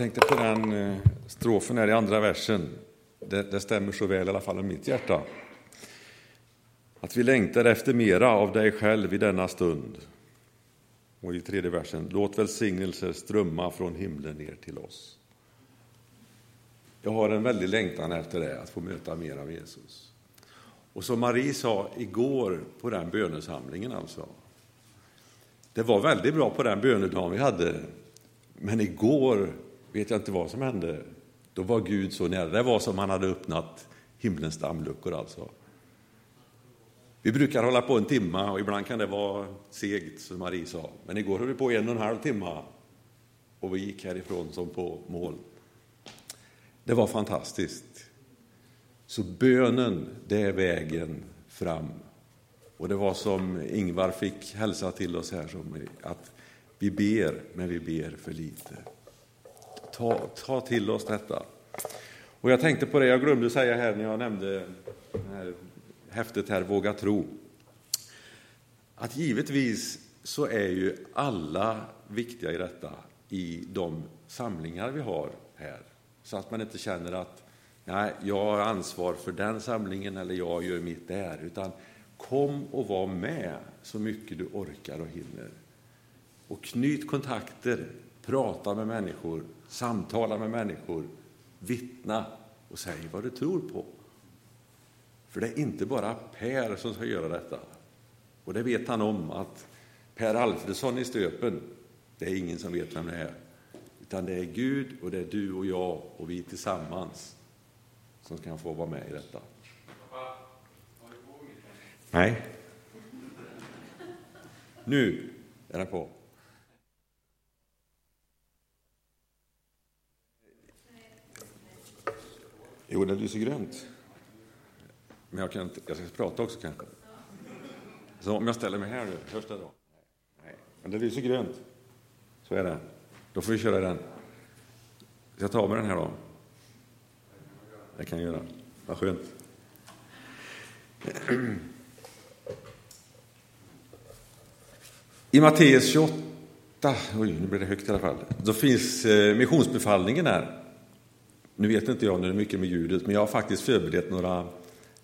tänkte på den eh, strofen här i andra versen. Det, det stämmer så väl i alla fall med mitt hjärta. Att vi längtar efter mera av dig själv i denna stund. Och i tredje versen, låt välsignelser strömma från himlen ner till oss. Jag har en väldig längtan efter det, att få möta mer av Jesus. Och som Marie sa igår på den bönesamlingen alltså. Det var väldigt bra på den bönedagen vi hade, men igår vet jag inte vad som hände. Då var Gud så nära. Det var som han hade öppnat himlens dammluckor alltså. Vi brukar hålla på en timme och ibland kan det vara segt, som Marie sa. Men igår höll vi på en och en halv timme och vi gick härifrån som på mål. Det var fantastiskt. Så bönen, det är vägen fram. Och det var som Ingvar fick hälsa till oss här, som att vi ber, men vi ber för lite. Ta, ta till oss detta. Och jag tänkte på det, jag glömde säga här när jag nämnde det här häftet här, Våga tro. Att givetvis så är ju alla viktiga i detta i de samlingar vi har här. Så att man inte känner att nej, jag har ansvar för den samlingen eller jag gör mitt där. Utan kom och var med så mycket du orkar och hinner. Och knyt kontakter, prata med människor, samtala med människor, vittna och säg vad du tror på. För det är inte bara Per som ska göra detta. Och det vet han om, att Per Alfredsson i Stöpen, det är ingen som vet vem det är. Utan det är Gud och det är du och jag och vi tillsammans som ska få vara med i detta. Nej. Nu är den på. Jo, den lyser grönt. Men jag, kan inte, jag ska prata också kanske. Så om jag ställer mig här nu, hörs det då? Nej, men det lyser grönt. Så är det. Då får vi köra den. Ska jag ta med den här då? Det kan jag göra. Vad skönt. I Matteus 28, oj nu blir det högt i alla fall, då finns eh, missionsbefallningen där. Nu vet inte jag, nu är mycket med ljudet, men jag har faktiskt förberett några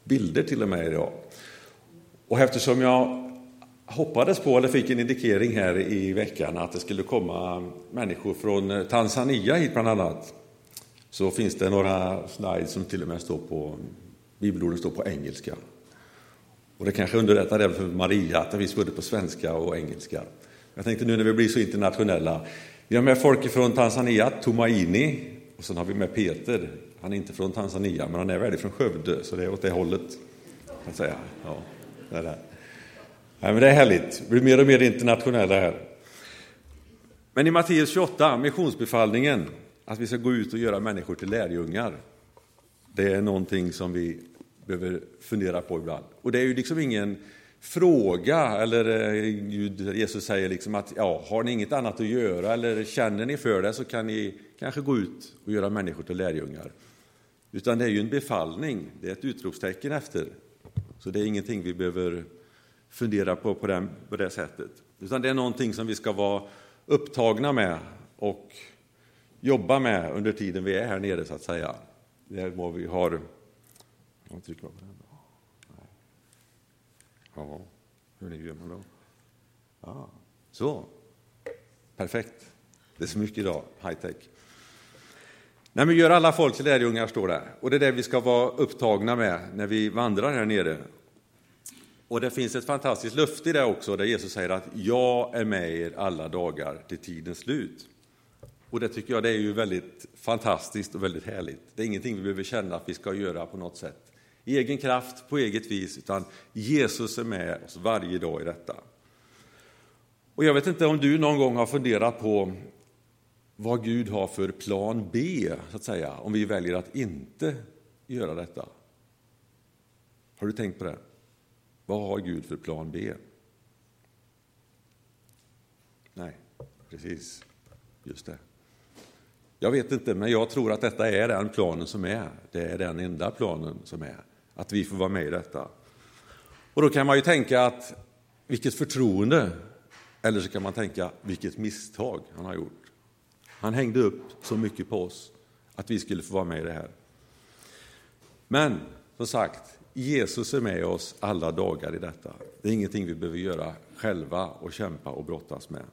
bilder till och med idag. Och eftersom jag hoppades på, eller fick en indikering här i veckan, att det skulle komma människor från Tanzania hit bland annat, så finns det några slides som till och med står på, bibelorden står på engelska. Och det kanske underlättar även för Maria att det finns både på svenska och engelska. Jag tänkte nu när vi blir så internationella, vi har med folk från Tanzania, Tumaini, och sen har vi med Peter. Han är inte från Tanzania, men han är väldigt från Skövde, så det är åt det hållet. Kan säga. Ja, det, är det. Nej, men det är härligt, vi blir mer och mer internationella här. Men i Matteus 28, missionsbefallningen, att vi ska gå ut och göra människor till lärjungar. Det är någonting som vi behöver fundera på ibland. Och det är ju liksom ingen fråga, eller eh, Gud, Jesus säger liksom att ja, har ni inget annat att göra eller känner ni för det så kan ni kanske gå ut och göra människor till lärjungar. Utan det är ju en befallning, det är ett utropstecken efter. Så det är ingenting vi behöver fundera på på, den, på det sättet. Utan det är någonting som vi ska vara upptagna med och jobba med under tiden vi är här nere, så att säga. Det är vad vi har... Jag trycker på den. Ja, hur gör man då? Ja, så. Perfekt. Det är så mycket idag, high tech. Nej, men gör alla folk till lärjungar, står det. Och det är det vi ska vara upptagna med när vi vandrar här nere. Och det finns ett fantastiskt löfte i det också, där Jesus säger att jag är med er alla dagar till tidens slut. Och det tycker jag det är ju väldigt fantastiskt och väldigt härligt. Det är ingenting vi behöver känna att vi ska göra på något sätt i egen kraft, på eget vis, utan Jesus är med oss varje dag i detta. Och jag vet inte om du någon gång har funderat på vad Gud har för plan B, så att säga, om vi väljer att inte göra detta. Har du tänkt på det? Vad har Gud för plan B? Nej, precis. Just det. Jag vet inte, men jag tror att detta är den planen som är. Det är den enda planen som är att vi får vara med i detta. Och då kan man ju tänka att vilket förtroende, eller så kan man tänka vilket misstag han har gjort. Han hängde upp så mycket på oss att vi skulle få vara med i det här. Men som sagt, Jesus är med oss alla dagar i detta. Det är ingenting vi behöver göra själva och kämpa och brottas med.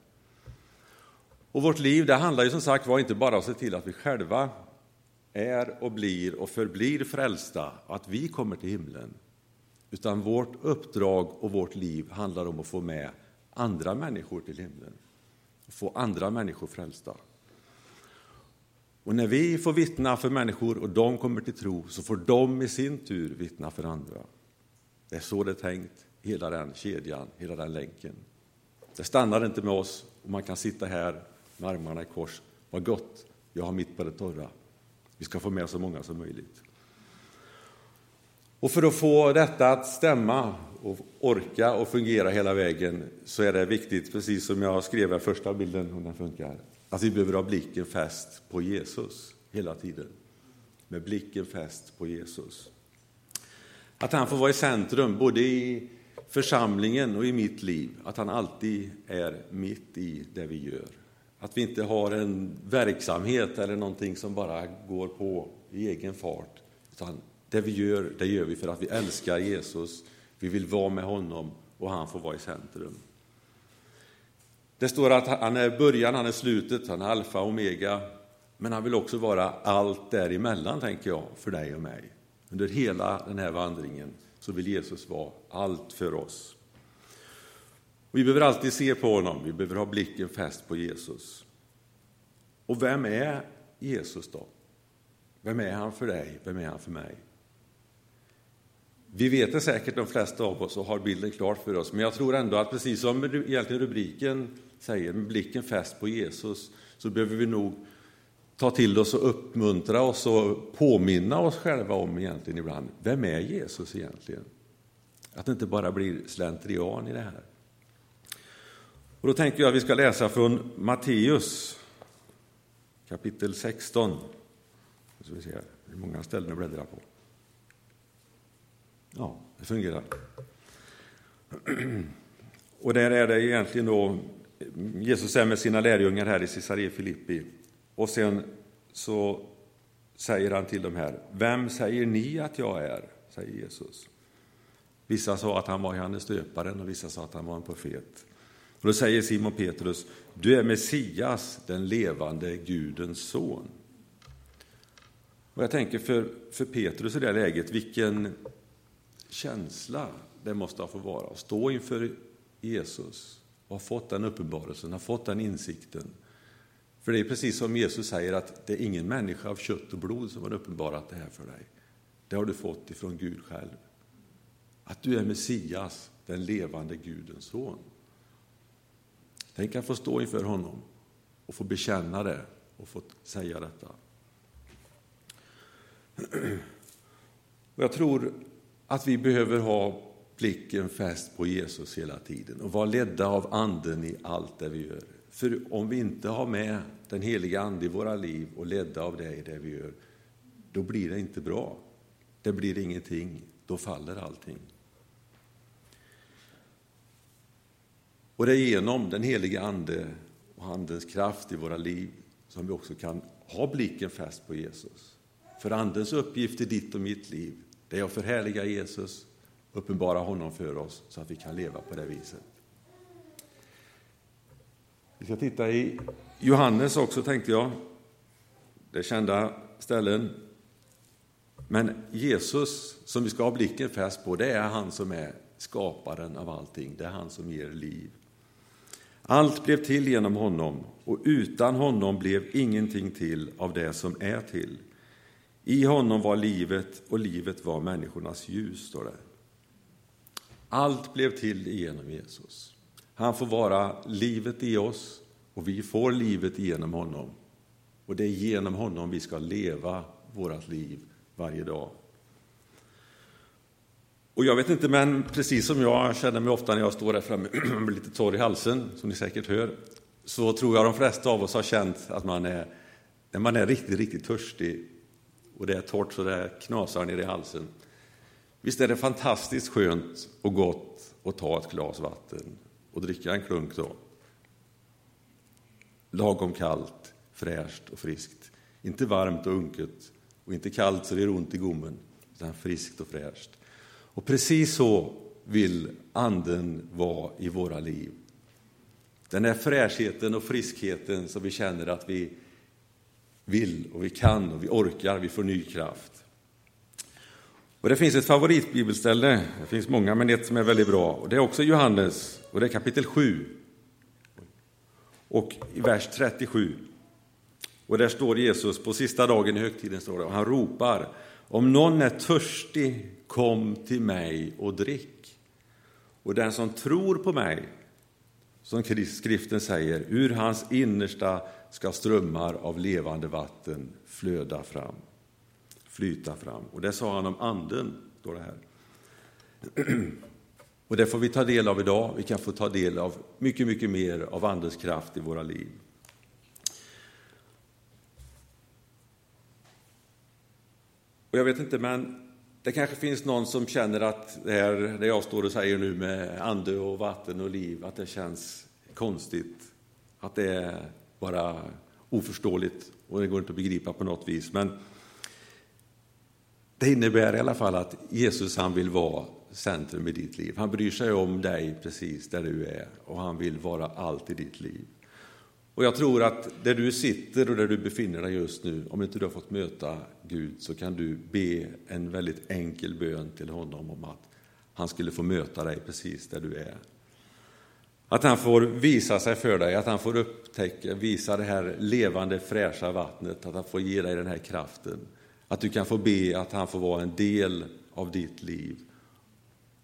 Och vårt liv det handlar ju som sagt var inte bara om att se till att vi själva är och blir och förblir frälsta, att vi kommer till himlen. Utan vårt uppdrag och vårt liv handlar om att få med andra människor till himlen. Få andra människor frälsta. Och när vi får vittna för människor och de kommer till tro så får de i sin tur vittna för andra. Det är så det är tänkt, hela den kedjan, hela den länken. Det stannar inte med oss och man kan sitta här med armarna i kors. Vad gott, jag har mitt på det torra. Vi ska få med så många som möjligt. Och för att få detta att stämma och orka och fungera hela vägen så är det viktigt, precis som jag skrev i första bilden, om den funkar, att vi behöver ha blicken fäst på Jesus hela tiden. Med blicken fäst på Jesus. Att han får vara i centrum, både i församlingen och i mitt liv. Att han alltid är mitt i det vi gör. Att vi inte har en verksamhet eller någonting som bara går på i egen fart. Utan det vi gör, det gör vi för att vi älskar Jesus. Vi vill vara med honom och han får vara i centrum. Det står att han är början, han är slutet, han är alfa och omega. Men han vill också vara allt däremellan, tänker jag, för dig och mig. Under hela den här vandringen så vill Jesus vara allt för oss. Vi behöver alltid se på honom, vi behöver ha blicken fäst på Jesus. Och vem är Jesus då? Vem är han för dig? Vem är han för mig? Vi vet det säkert de flesta av oss och har bilden klar för oss, men jag tror ändå att precis som egentligen rubriken säger, med blicken fäst på Jesus, så behöver vi nog ta till oss och uppmuntra oss och påminna oss själva om egentligen ibland, vem är Jesus egentligen? Att det inte bara blir slentrian i det här. Och då tänker jag att vi ska läsa från Matteus kapitel 16. Så vi ser, det är många ställen att bläddra på. Ja, det fungerar. Och där är det egentligen då Jesus är med sina lärjungar här i Caesarea Filippi. Och sen så säger han till dem här, vem säger ni att jag är? säger Jesus. Vissa sa att han var Johannes döparen och vissa sa att han var en profet. Och då säger Simon Petrus, du är Messias, den levande Gudens son. Och jag tänker för, för Petrus i det läget, vilken känsla det måste ha fått vara att stå inför Jesus och ha fått den uppenbarelsen, ha fått den insikten. För det är precis som Jesus säger att det är ingen människa av kött och blod som har uppenbarat det här för dig. Det har du fått ifrån Gud själv. Att du är Messias, den levande Gudens son. Tänk att få stå inför honom och få bekänna det och få säga detta. Jag tror att vi behöver ha blicken fäst på Jesus hela tiden och vara ledda av Anden i allt det vi gör. För om vi inte har med den heliga Ande i våra liv och ledda av det i det vi gör, då blir det inte bra. Det blir ingenting, då faller allting. Och det är genom den heliga Ande och Andens kraft i våra liv som vi också kan ha blicken fäst på Jesus. För Andens uppgift i ditt och mitt liv, det är att förhärliga Jesus, uppenbara honom för oss så att vi kan leva på det viset. Vi ska titta i Johannes också, tänkte jag. Det är kända ställen. Men Jesus, som vi ska ha blicken fäst på, det är han som är skaparen av allting. Det är han som ger liv. Allt blev till genom honom, och utan honom blev ingenting till av det som är till. I honom var livet, och livet var människornas ljus, står det. Allt blev till genom Jesus. Han får vara livet i oss, och vi får livet genom honom. Och det är genom honom vi ska leva vårt liv varje dag. Och jag vet inte, men precis som jag känner mig ofta när jag står där framme med lite torr i halsen, som ni säkert hör, så tror jag de flesta av oss har känt att man är, när man är riktigt, riktigt törstig och det är torrt så det knasar ner i halsen. Visst är det fantastiskt skönt och gott att ta ett glas vatten och dricka en klunk då. Lagom kallt, fräscht och friskt. Inte varmt och unket och inte kallt så det gör ont i gommen, utan friskt och fräscht. Och precis så vill Anden vara i våra liv. Den här fräschheten och friskheten som vi känner att vi vill och vi kan och vi orkar, vi får ny kraft. Och det finns ett favoritbibelställe, det finns många, men ett som är väldigt bra. Och det är också Johannes, och det är kapitel 7. Och i vers 37. Och där står Jesus, på sista dagen i högtiden står det, och han ropar, om någon är törstig, kom till mig och drick. Och den som tror på mig, som skriften säger, ur hans innersta ska strömmar av levande vatten flöda fram flyta fram. Och det sa han om anden, står det här. Och det får vi ta del av idag. Vi kan få ta del av mycket, mycket mer av Andens kraft i våra liv. Och jag vet inte, men det kanske finns någon som känner att det här det jag står och säger nu med ande och vatten och liv, att det känns konstigt. Att det är bara oförståeligt och det går inte att begripa på något vis. Men det innebär i alla fall att Jesus han vill vara centrum i ditt liv. Han bryr sig om dig precis där du är och han vill vara allt i ditt liv. Och jag tror att där du sitter och där du befinner dig just nu, om inte du har fått möta Gud, så kan du be en väldigt enkel bön till honom om att han skulle få möta dig precis där du är. Att han får visa sig för dig, att han får upptäcka, visa det här levande fräscha vattnet, att han får ge dig den här kraften. Att du kan få be att han får vara en del av ditt liv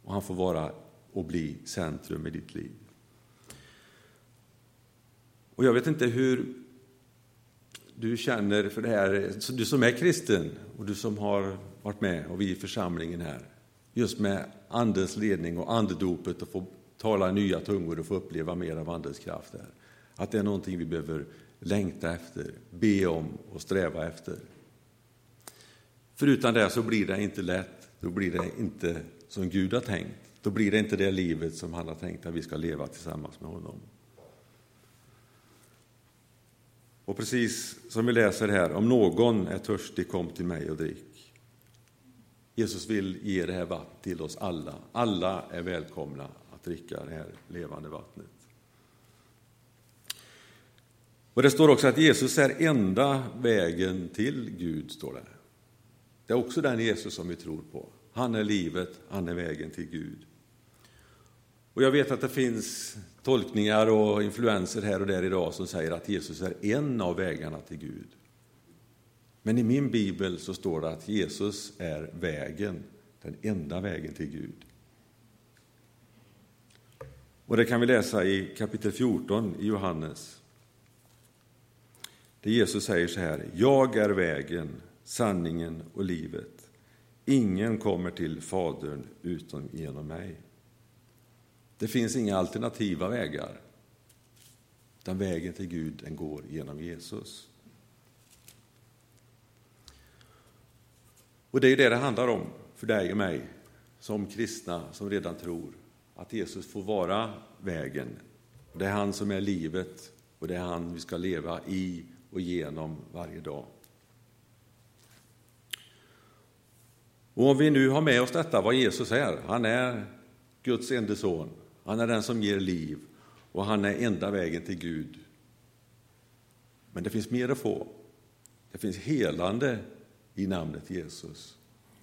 och han får vara och bli centrum i ditt liv. Och jag vet inte hur du känner för det här, du som är kristen och du som har varit med och vi i församlingen här, just med Andens ledning och andedopet och få tala nya tungor och få uppleva mer av Andens kraft där. Att det är någonting vi behöver längta efter, be om och sträva efter. För utan det så blir det inte lätt, då blir det inte som Gud har tänkt. Då blir det inte det livet som han har tänkt att vi ska leva tillsammans med honom. Och precis som vi läser här, om någon är törstig, kom till mig och drick. Jesus vill ge det här vattnet till oss alla. Alla är välkomna att dricka det här levande vattnet. Och Det står också att Jesus är enda vägen till Gud, står det. Det är också den Jesus som vi tror på. Han är livet, han är vägen till Gud. Och jag vet att det finns tolkningar och influenser här och där idag som säger att Jesus är en av vägarna till Gud. Men i min bibel så står det att Jesus är vägen, den enda vägen till Gud. Och det kan vi läsa i kapitel 14 i Johannes. Där Jesus säger så här, jag är vägen, sanningen och livet. Ingen kommer till Fadern utom genom mig. Det finns inga alternativa vägar. Den vägen till Gud den går genom Jesus. Och det är det det handlar om för dig och mig som kristna som redan tror att Jesus får vara vägen. Det är han som är livet och det är han vi ska leva i och genom varje dag. Och om vi nu har med oss detta, vad Jesus är, han är Guds enda son, han är den som ger liv och han är enda vägen till Gud. Men det finns mer att få. Det finns helande i namnet Jesus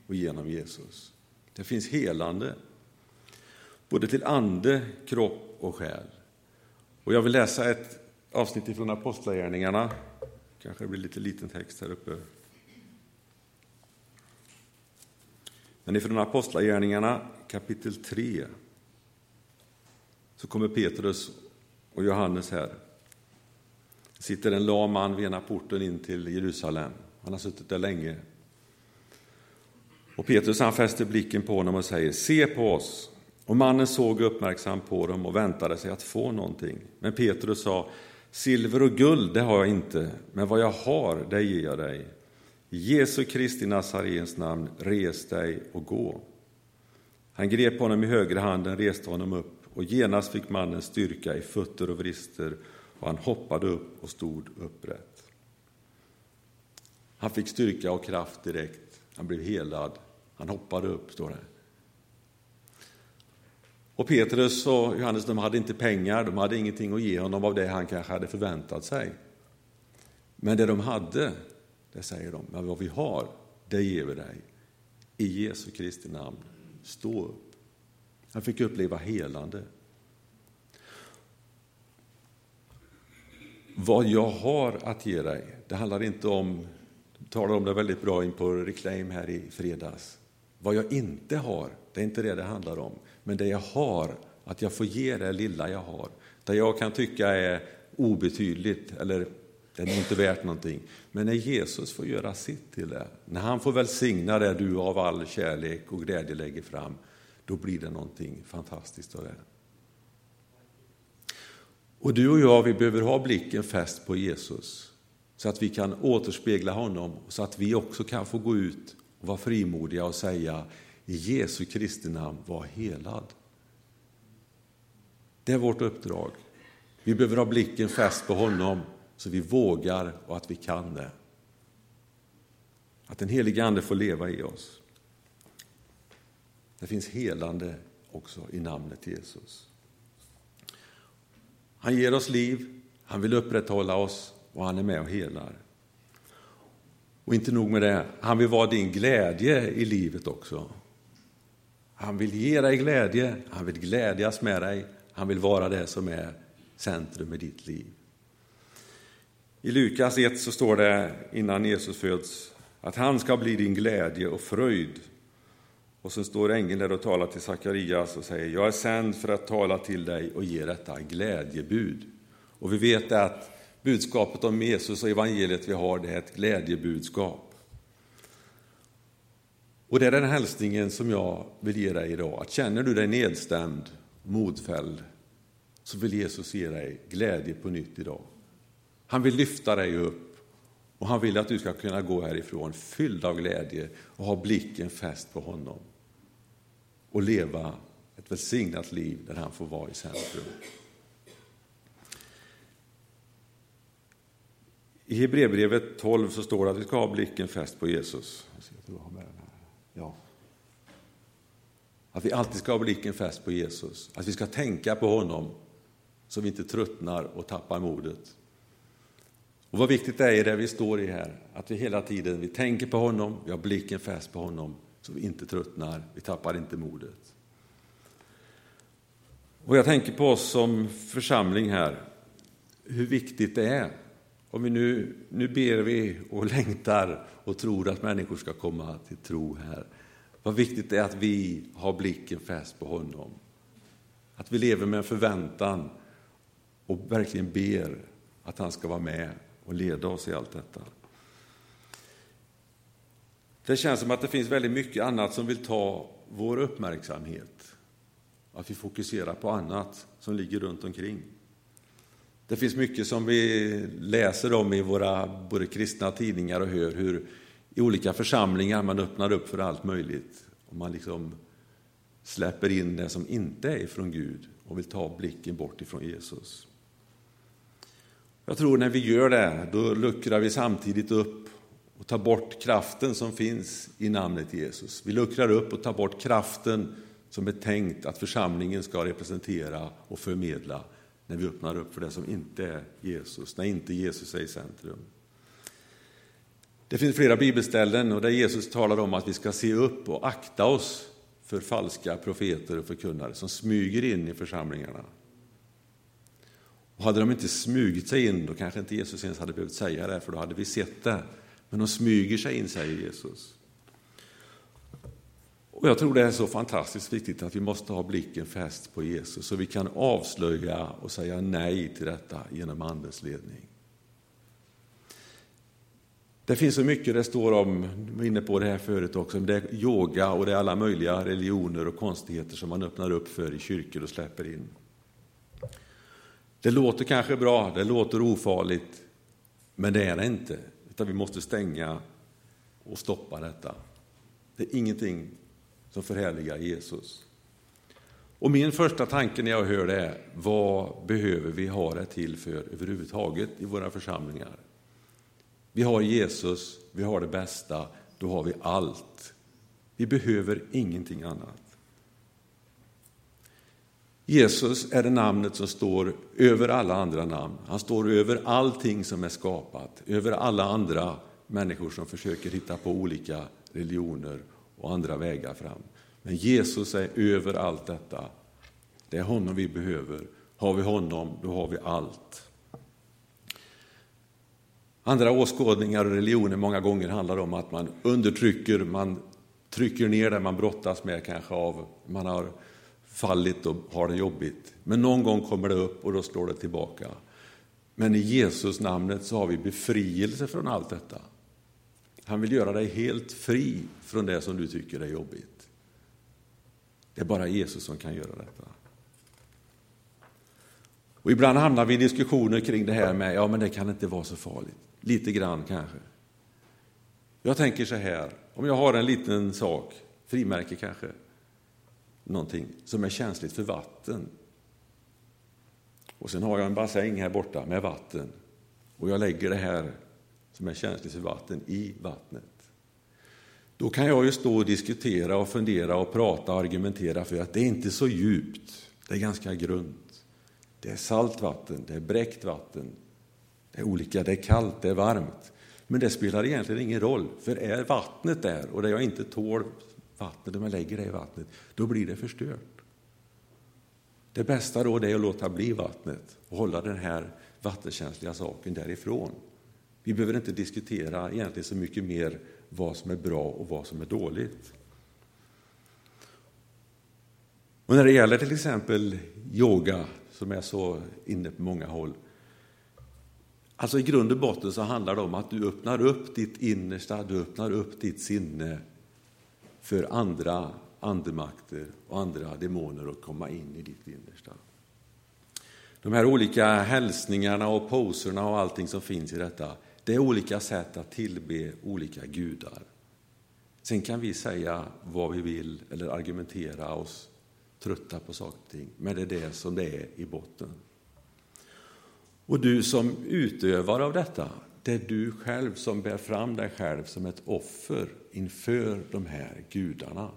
och genom Jesus. Det finns helande, både till ande, kropp och själ. Och jag vill läsa ett avsnitt från Apostlagärningarna. Kanske det blir lite liten text här uppe. Men ifrån Apostlagärningarna kapitel 3 så kommer Petrus och Johannes här. Det sitter en lam man vid ena porten in till Jerusalem. Han har suttit där länge. Och Petrus han fäster blicken på honom och säger Se på oss. Och mannen såg uppmärksamt på dem och väntade sig att få någonting. Men Petrus sa Silver och guld, det har jag inte, men vad jag har, det ger jag dig. I Jesu Kristi Nazarens namn, res dig och gå. Han grep honom i högra handen, reste honom upp och genast fick mannen styrka i fötter och vrister och han hoppade upp och stod upprätt. Han fick styrka och kraft direkt. Han blev helad. Han hoppade upp, står det. Och Petrus och Johannes de hade inte pengar, de hade ingenting att ge honom av det han kanske hade förväntat sig. Men det de hade, det säger de, men vad vi har, det ger vi dig. I Jesu Kristi namn, stå upp. Han fick uppleva helande. Vad jag har att ge dig, det handlar inte om, du talade om det väldigt bra in på Reclaim här i fredags. Vad jag inte har, det är inte det det handlar om. Men det jag har, att jag får ge det lilla jag har. Det jag kan tycka är obetydligt eller det är inte värt någonting. Men när Jesus får göra sitt till det, när han får välsigna det du av all kärlek och glädje lägger fram, då blir det någonting fantastiskt av det. Och du och jag, vi behöver ha blicken fäst på Jesus, så att vi kan återspegla honom, så att vi också kan få gå ut och vara frimodiga och säga i Jesu Kristi namn, var helad. Det är vårt uppdrag. Vi behöver ha blicken fäst på honom så vi vågar och att vi kan det. Att den helige Ande får leva i oss. Det finns helande också i namnet Jesus. Han ger oss liv, han vill upprätthålla oss och han är med och helar. Och inte nog med det, han vill vara din glädje i livet också. Han vill ge dig glädje, han vill glädjas med dig, han vill vara det som är centrum i ditt liv. I Lukas 1 så står det innan Jesus föds att han ska bli din glädje och fröjd. Och så står ängeln där och talar till Sakarias och säger jag är sänd för att tala till dig och ge detta glädjebud. Och vi vet att budskapet om Jesus och evangeliet vi har, det är ett glädjebudskap. Och det är den hälsningen som jag vill ge dig idag. Att känner du dig nedstämd, modfälld, så vill Jesus ge dig glädje på nytt idag. Han vill lyfta dig upp och han vill att du ska kunna gå härifrån fylld av glädje och ha blicken fäst på honom. Och leva ett välsignat liv där han får vara i centrum. I Hebreerbrevet 12 så står det att vi ska ha blicken fäst på Jesus. Ja. Att vi alltid ska ha blicken fäst på Jesus, att vi ska tänka på honom så vi inte tröttnar och tappar modet. Och vad viktigt det är det vi står i här, att vi hela tiden vi tänker på honom, vi har blicken fäst på honom så vi inte tröttnar, vi tappar inte modet. Och jag tänker på oss som församling här, hur viktigt det är. Om vi nu, nu ber vi och längtar och tror att människor ska komma till tro här. Vad viktigt det är att vi har blicken fäst på honom. Att vi lever med en förväntan och verkligen ber att han ska vara med och leda oss i allt detta. Det känns som att det finns väldigt mycket annat som vill ta vår uppmärksamhet. Att vi fokuserar på annat som ligger runt omkring. Det finns mycket som vi läser om i våra både kristna tidningar och hör hur i olika församlingar man öppnar upp för allt möjligt. Och man liksom släpper in det som inte är från Gud och vill ta blicken bort ifrån Jesus. Jag tror när vi gör det, då luckrar vi samtidigt upp och tar bort kraften som finns i namnet Jesus. Vi luckrar upp och tar bort kraften som är tänkt att församlingen ska representera och förmedla när vi öppnar upp för det som inte är Jesus, när inte Jesus är i centrum. Det finns flera bibelställen och där Jesus talar om att vi ska se upp och akta oss för falska profeter och förkunnare som smyger in i församlingarna. Och hade de inte smugit sig in, då kanske inte Jesus ens hade behövt säga det, för då hade vi sett det. Men de smyger sig in, säger Jesus. Och jag tror det är så fantastiskt viktigt att vi måste ha blicken fäst på Jesus, så vi kan avslöja och säga nej till detta genom Andens ledning. Det finns så mycket det står om, vi var inne på det här förut också, det är yoga och det är alla möjliga religioner och konstigheter som man öppnar upp för i kyrkor och släpper in. Det låter kanske bra, det låter ofarligt, men det är det inte. Utan vi måste stänga och stoppa detta. Det är ingenting som förhärligar Jesus. Och min första tanke när jag hör det är, vad behöver vi ha det till för överhuvudtaget i våra församlingar? Vi har Jesus, vi har det bästa, då har vi allt. Vi behöver ingenting annat. Jesus är det namnet som står över alla andra namn. Han står över allting som är skapat, över alla andra människor som försöker hitta på olika religioner och andra vägar fram. Men Jesus är över allt detta. Det är honom vi behöver. Har vi honom, då har vi allt. Andra åskådningar och religioner många gånger handlar om att man undertrycker, man trycker ner det man brottas med kanske av, man har fallit och har det jobbigt. Men någon gång kommer det upp och då slår det tillbaka. Men i Jesus namnet så har vi befrielse från allt detta. Han vill göra dig helt fri från det som du tycker är jobbigt. Det är bara Jesus som kan göra detta. Och ibland hamnar vi i diskussioner kring det här med, ja men det kan inte vara så farligt. Lite grann kanske. Jag tänker så här, om jag har en liten sak, frimärke kanske, någonting som är känsligt för vatten. Och sen har jag en bassäng här borta med vatten och jag lägger det här som är känsligt för vatten i vattnet. Då kan jag ju stå och diskutera och fundera och prata och argumentera för att det är inte så djupt, det är ganska grunt. Det är salt vatten, det är bräckt vatten, det är olika, det är kallt, det är varmt. Men det spelar egentligen ingen roll, för är vattnet där och det jag inte tål vattnet, om jag lägger det i vattnet, då blir det förstört. Det bästa då är att låta bli vattnet och hålla den här vattenkänsliga saken därifrån. Vi behöver inte diskutera egentligen så mycket mer vad som är bra och vad som är dåligt. Och när det gäller till exempel yoga, som är så inne på många håll, Alltså i grund och botten så handlar det om att du öppnar upp ditt innersta, du öppnar upp ditt sinne för andra andemakter och andra demoner att komma in i ditt innersta. De här olika hälsningarna och poserna och allting som finns i detta, det är olika sätt att tillbe olika gudar. Sen kan vi säga vad vi vill eller argumentera oss trötta på saker och ting, men det är det som det är i botten. Och du som utövare av detta, det är du själv som bär fram dig själv som ett offer inför de här gudarna.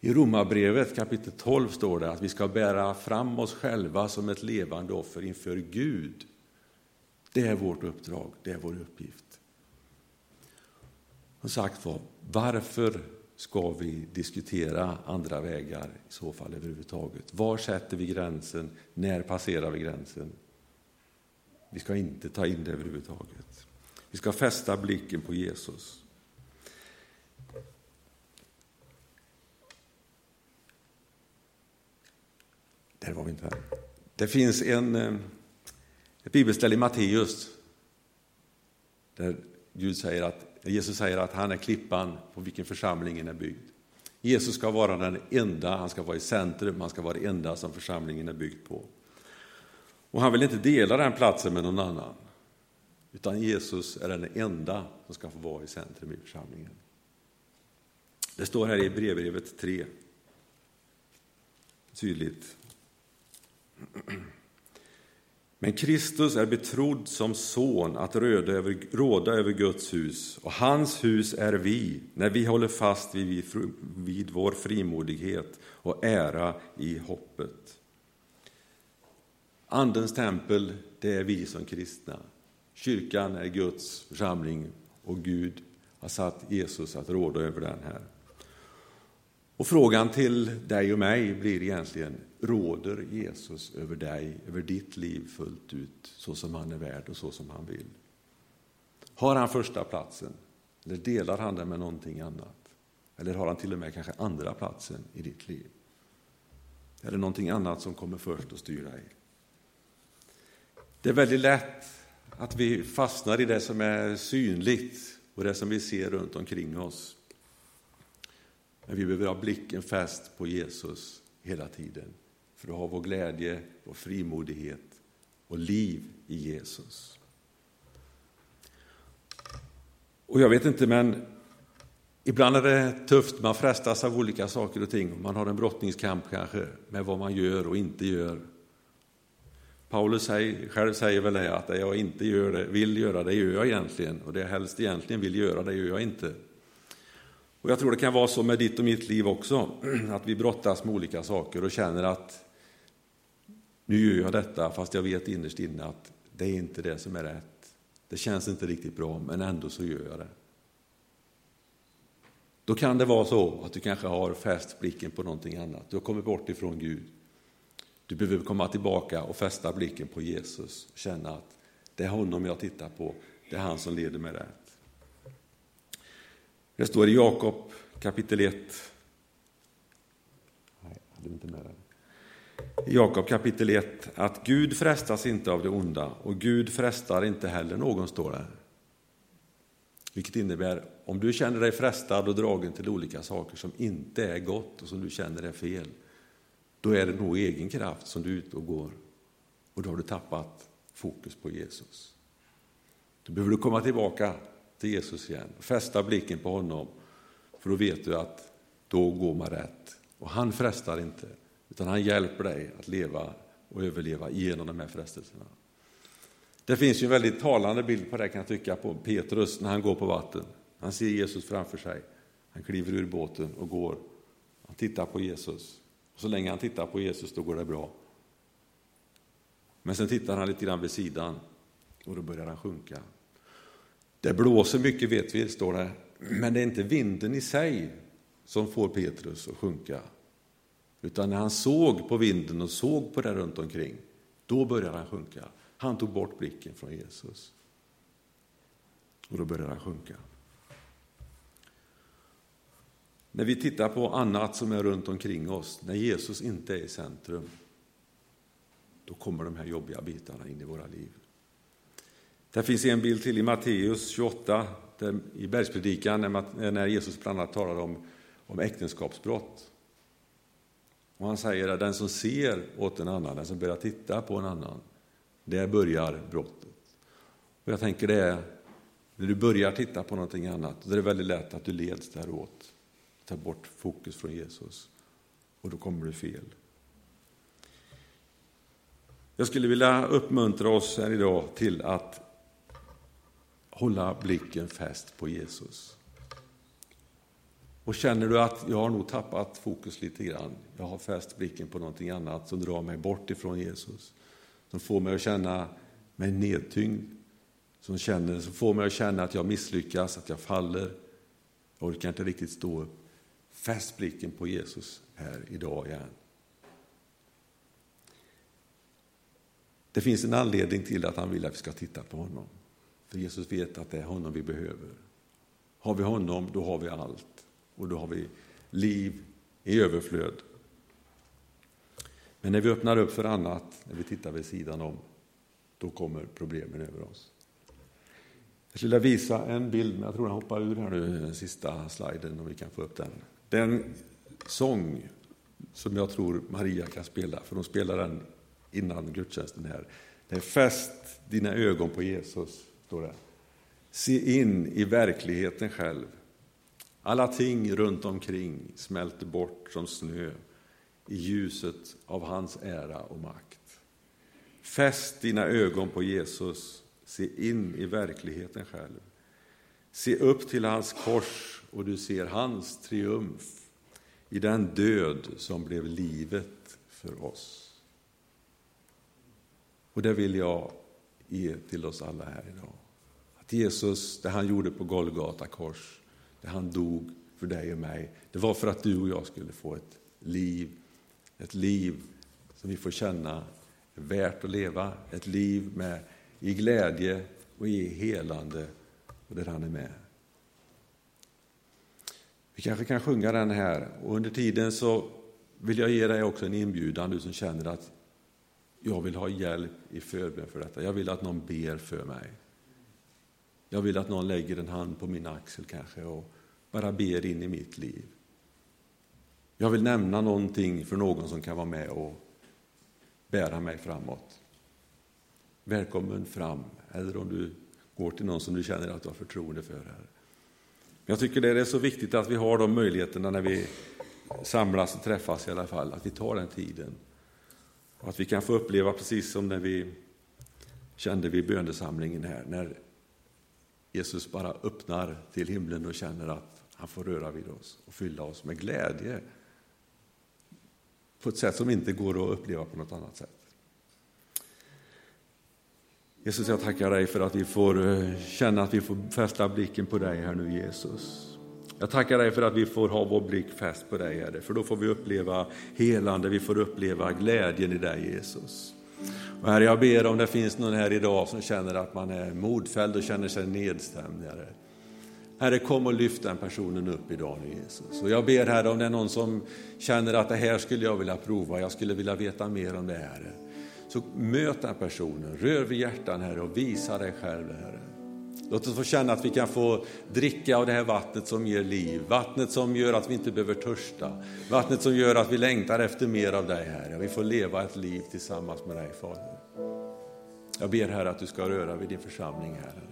I Romarbrevet kapitel 12 står det att vi ska bära fram oss själva som ett levande offer inför Gud. Det är vårt uppdrag, det är vår uppgift. Som sagt var, varför ska vi diskutera andra vägar i så fall överhuvudtaget? Var sätter vi gränsen? När passerar vi gränsen? Vi ska inte ta in det överhuvudtaget. Vi ska fästa blicken på Jesus. Där var vi inte. Här. Det finns en, eh, ett bibelställe i Matteus där Gud säger att, Jesus säger att han är klippan på vilken församlingen är byggd. Jesus ska vara den enda, han ska vara i centrum, han ska vara det enda som församlingen är byggd på. Och han vill inte dela den platsen med någon annan. Utan Jesus är den enda som ska få vara i centrum i församlingen. Det står här i brevbrevet 3. Tydligt. Men Kristus är betrodd som son att råda över, råda över Guds hus, och hans hus är vi, när vi håller fast vid, vid vår frimodighet och ära i hoppet. Andens tempel, det är vi som kristna. Kyrkan är Guds församling och Gud har satt Jesus att råda över den här. Och frågan till dig och mig blir egentligen, råder Jesus över dig, över ditt liv fullt ut, så som han är värd och så som han vill? Har han första platsen? Eller delar han den med någonting annat? Eller har han till och med kanske andra platsen i ditt liv? Är det någonting annat som kommer först och styr dig? Det är väldigt lätt att vi fastnar i det som är synligt och det som vi ser runt omkring oss. Men vi behöver ha blicken fäst på Jesus hela tiden för att ha vår glädje, vår frimodighet och liv i Jesus. Och jag vet inte, men ibland är det tufft. Man frestas av olika saker och ting. Man har en brottningskamp kanske med vad man gör och inte gör. Paulus säger, själv säger väl det, att det jag inte gör det, vill göra, det gör jag egentligen. Och det jag helst egentligen vill göra, det gör jag inte. Och jag tror det kan vara så med ditt och mitt liv också, att vi brottas med olika saker och känner att nu gör jag detta, fast jag vet innerst inne att det är inte det som är rätt. Det känns inte riktigt bra, men ändå så gör jag det. Då kan det vara så att du kanske har fäst blicken på någonting annat. Du har kommit bort ifrån Gud. Du behöver komma tillbaka och fästa blicken på Jesus och känna att det är honom jag tittar på, det är han som leder mig rätt. Det står i Jakob kapitel 1. Nej, jag hade inte med det. I Jakob kapitel 1 att Gud frestas inte av det onda och Gud frestar inte heller någon, står det. Vilket innebär, om du känner dig frestad och dragen till olika saker som inte är gott och som du känner är fel, då är det nog egen kraft som du är ute och går. Och då har du tappat fokus på Jesus. Då behöver du komma tillbaka till Jesus igen, och fästa blicken på honom, för då vet du att då går man rätt. Och han frestar inte, utan han hjälper dig att leva och överleva genom de här frestelserna. Det finns ju en väldigt talande bild på det kan jag tycka, på Petrus när han går på vatten. Han ser Jesus framför sig. Han kliver ur båten och går. Han tittar på Jesus. Så länge han tittar på Jesus, då går det bra. Men sen tittar han lite grann vid sidan och då börjar han sjunka. Det blåser mycket vet vi, står det, men det är inte vinden i sig som får Petrus att sjunka. Utan när han såg på vinden och såg på det runt omkring, då började han sjunka. Han tog bort blicken från Jesus. Och då började han sjunka. När vi tittar på annat som är runt omkring oss, när Jesus inte är i centrum, då kommer de här jobbiga bitarna in i våra liv. Det finns en bild till i Matteus 28, där, i bergspredikan, när Jesus bland annat talar om, om äktenskapsbrott. Och han säger att den som ser åt en annan, den som börjar titta på en annan, där börjar brottet. Och jag tänker det är, när du börjar titta på någonting annat, då är det väldigt lätt att du leds däråt. Ta bort fokus från Jesus. Och då kommer du fel. Jag skulle vilja uppmuntra oss här idag till att hålla blicken fäst på Jesus. Och känner du att jag har nog tappat fokus lite grann, jag har fäst blicken på någonting annat som drar mig bort ifrån Jesus, som får mig att känna mig nedtyngd, som, känner, som får mig att känna att jag misslyckas, att jag faller, jag orkar inte riktigt stå upp. Fäst blicken på Jesus här idag igen. Det finns en anledning till att han vill att vi ska titta på honom. För Jesus vet att det är honom vi behöver. Har vi honom, då har vi allt. Och då har vi liv i överflöd. Men när vi öppnar upp för annat, när vi tittar vid sidan om, då kommer problemen över oss. Jag skulle vilja visa en bild, men jag tror den hoppar ur här nu, den sista sliden, om vi kan få upp den. Den sång som jag tror Maria kan spela, för hon spelar den innan gudstjänsten här. Det är Fäst dina ögon på Jesus, står det. Se in i verkligheten själv. Alla ting runt omkring smälter bort som snö i ljuset av hans ära och makt. Fäst dina ögon på Jesus, se in i verkligheten själv. Se upp till hans kors och du ser hans triumf i den död som blev livet för oss. Och det vill jag ge till oss alla här idag. Att Jesus, det han gjorde på Golgata kors, det han dog för dig och mig, det var för att du och jag skulle få ett liv, ett liv som vi får känna är värt att leva, ett liv med, i glädje och i helande, och där han är med. Vi kanske kan sjunga den här och under tiden så vill jag ge dig också en inbjudan, du som känner att jag vill ha hjälp i förbön för detta. Jag vill att någon ber för mig. Jag vill att någon lägger en hand på min axel kanske och bara ber in i mitt liv. Jag vill nämna någonting för någon som kan vara med och bära mig framåt. Välkommen fram, eller om du går till någon som du känner att du har förtroende för. Här. Jag tycker det är så viktigt att vi har de möjligheterna när vi samlas och träffas i alla fall, att vi tar den tiden. Och att vi kan få uppleva precis som när vi kände vid bönesamlingen här, när Jesus bara öppnar till himlen och känner att han får röra vid oss och fylla oss med glädje på ett sätt som inte går att uppleva på något annat sätt. Jesus, jag tackar dig för att vi får eh, känna att vi får fästa blicken på dig här nu, Jesus. Jag tackar dig för att vi får ha vår blick fäst på dig, Herre, för då får vi uppleva helande, vi får uppleva glädjen i dig, Jesus. Och herre, jag ber om det finns någon här idag som känner att man är modfälld och känner sig nedstämd, Herre. Herre, kom och lyft den personen upp idag nu Jesus. Och jag ber Herre om det är någon som känner att det här skulle jag vilja prova, jag skulle vilja veta mer om det Herre. Så möt den personen, rör vid hjärtan Herre och visa dig själv Herre. Låt oss få känna att vi kan få dricka av det här vattnet som ger liv, vattnet som gör att vi inte behöver törsta, vattnet som gör att vi längtar efter mer av dig Herre. Vi får leva ett liv tillsammans med dig Fader. Jag ber Herre att du ska röra vid din församling här.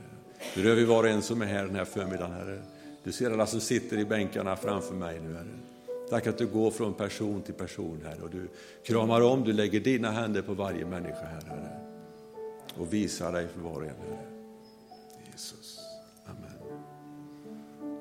Du rör vid var och en som är här den här förmiddagen Herre. Du ser alla som sitter i bänkarna framför mig nu Herre. Tack att du går från person till person Herre och du kramar om, du lägger dina händer på varje människa Herre. Och visar dig för var och en Herre.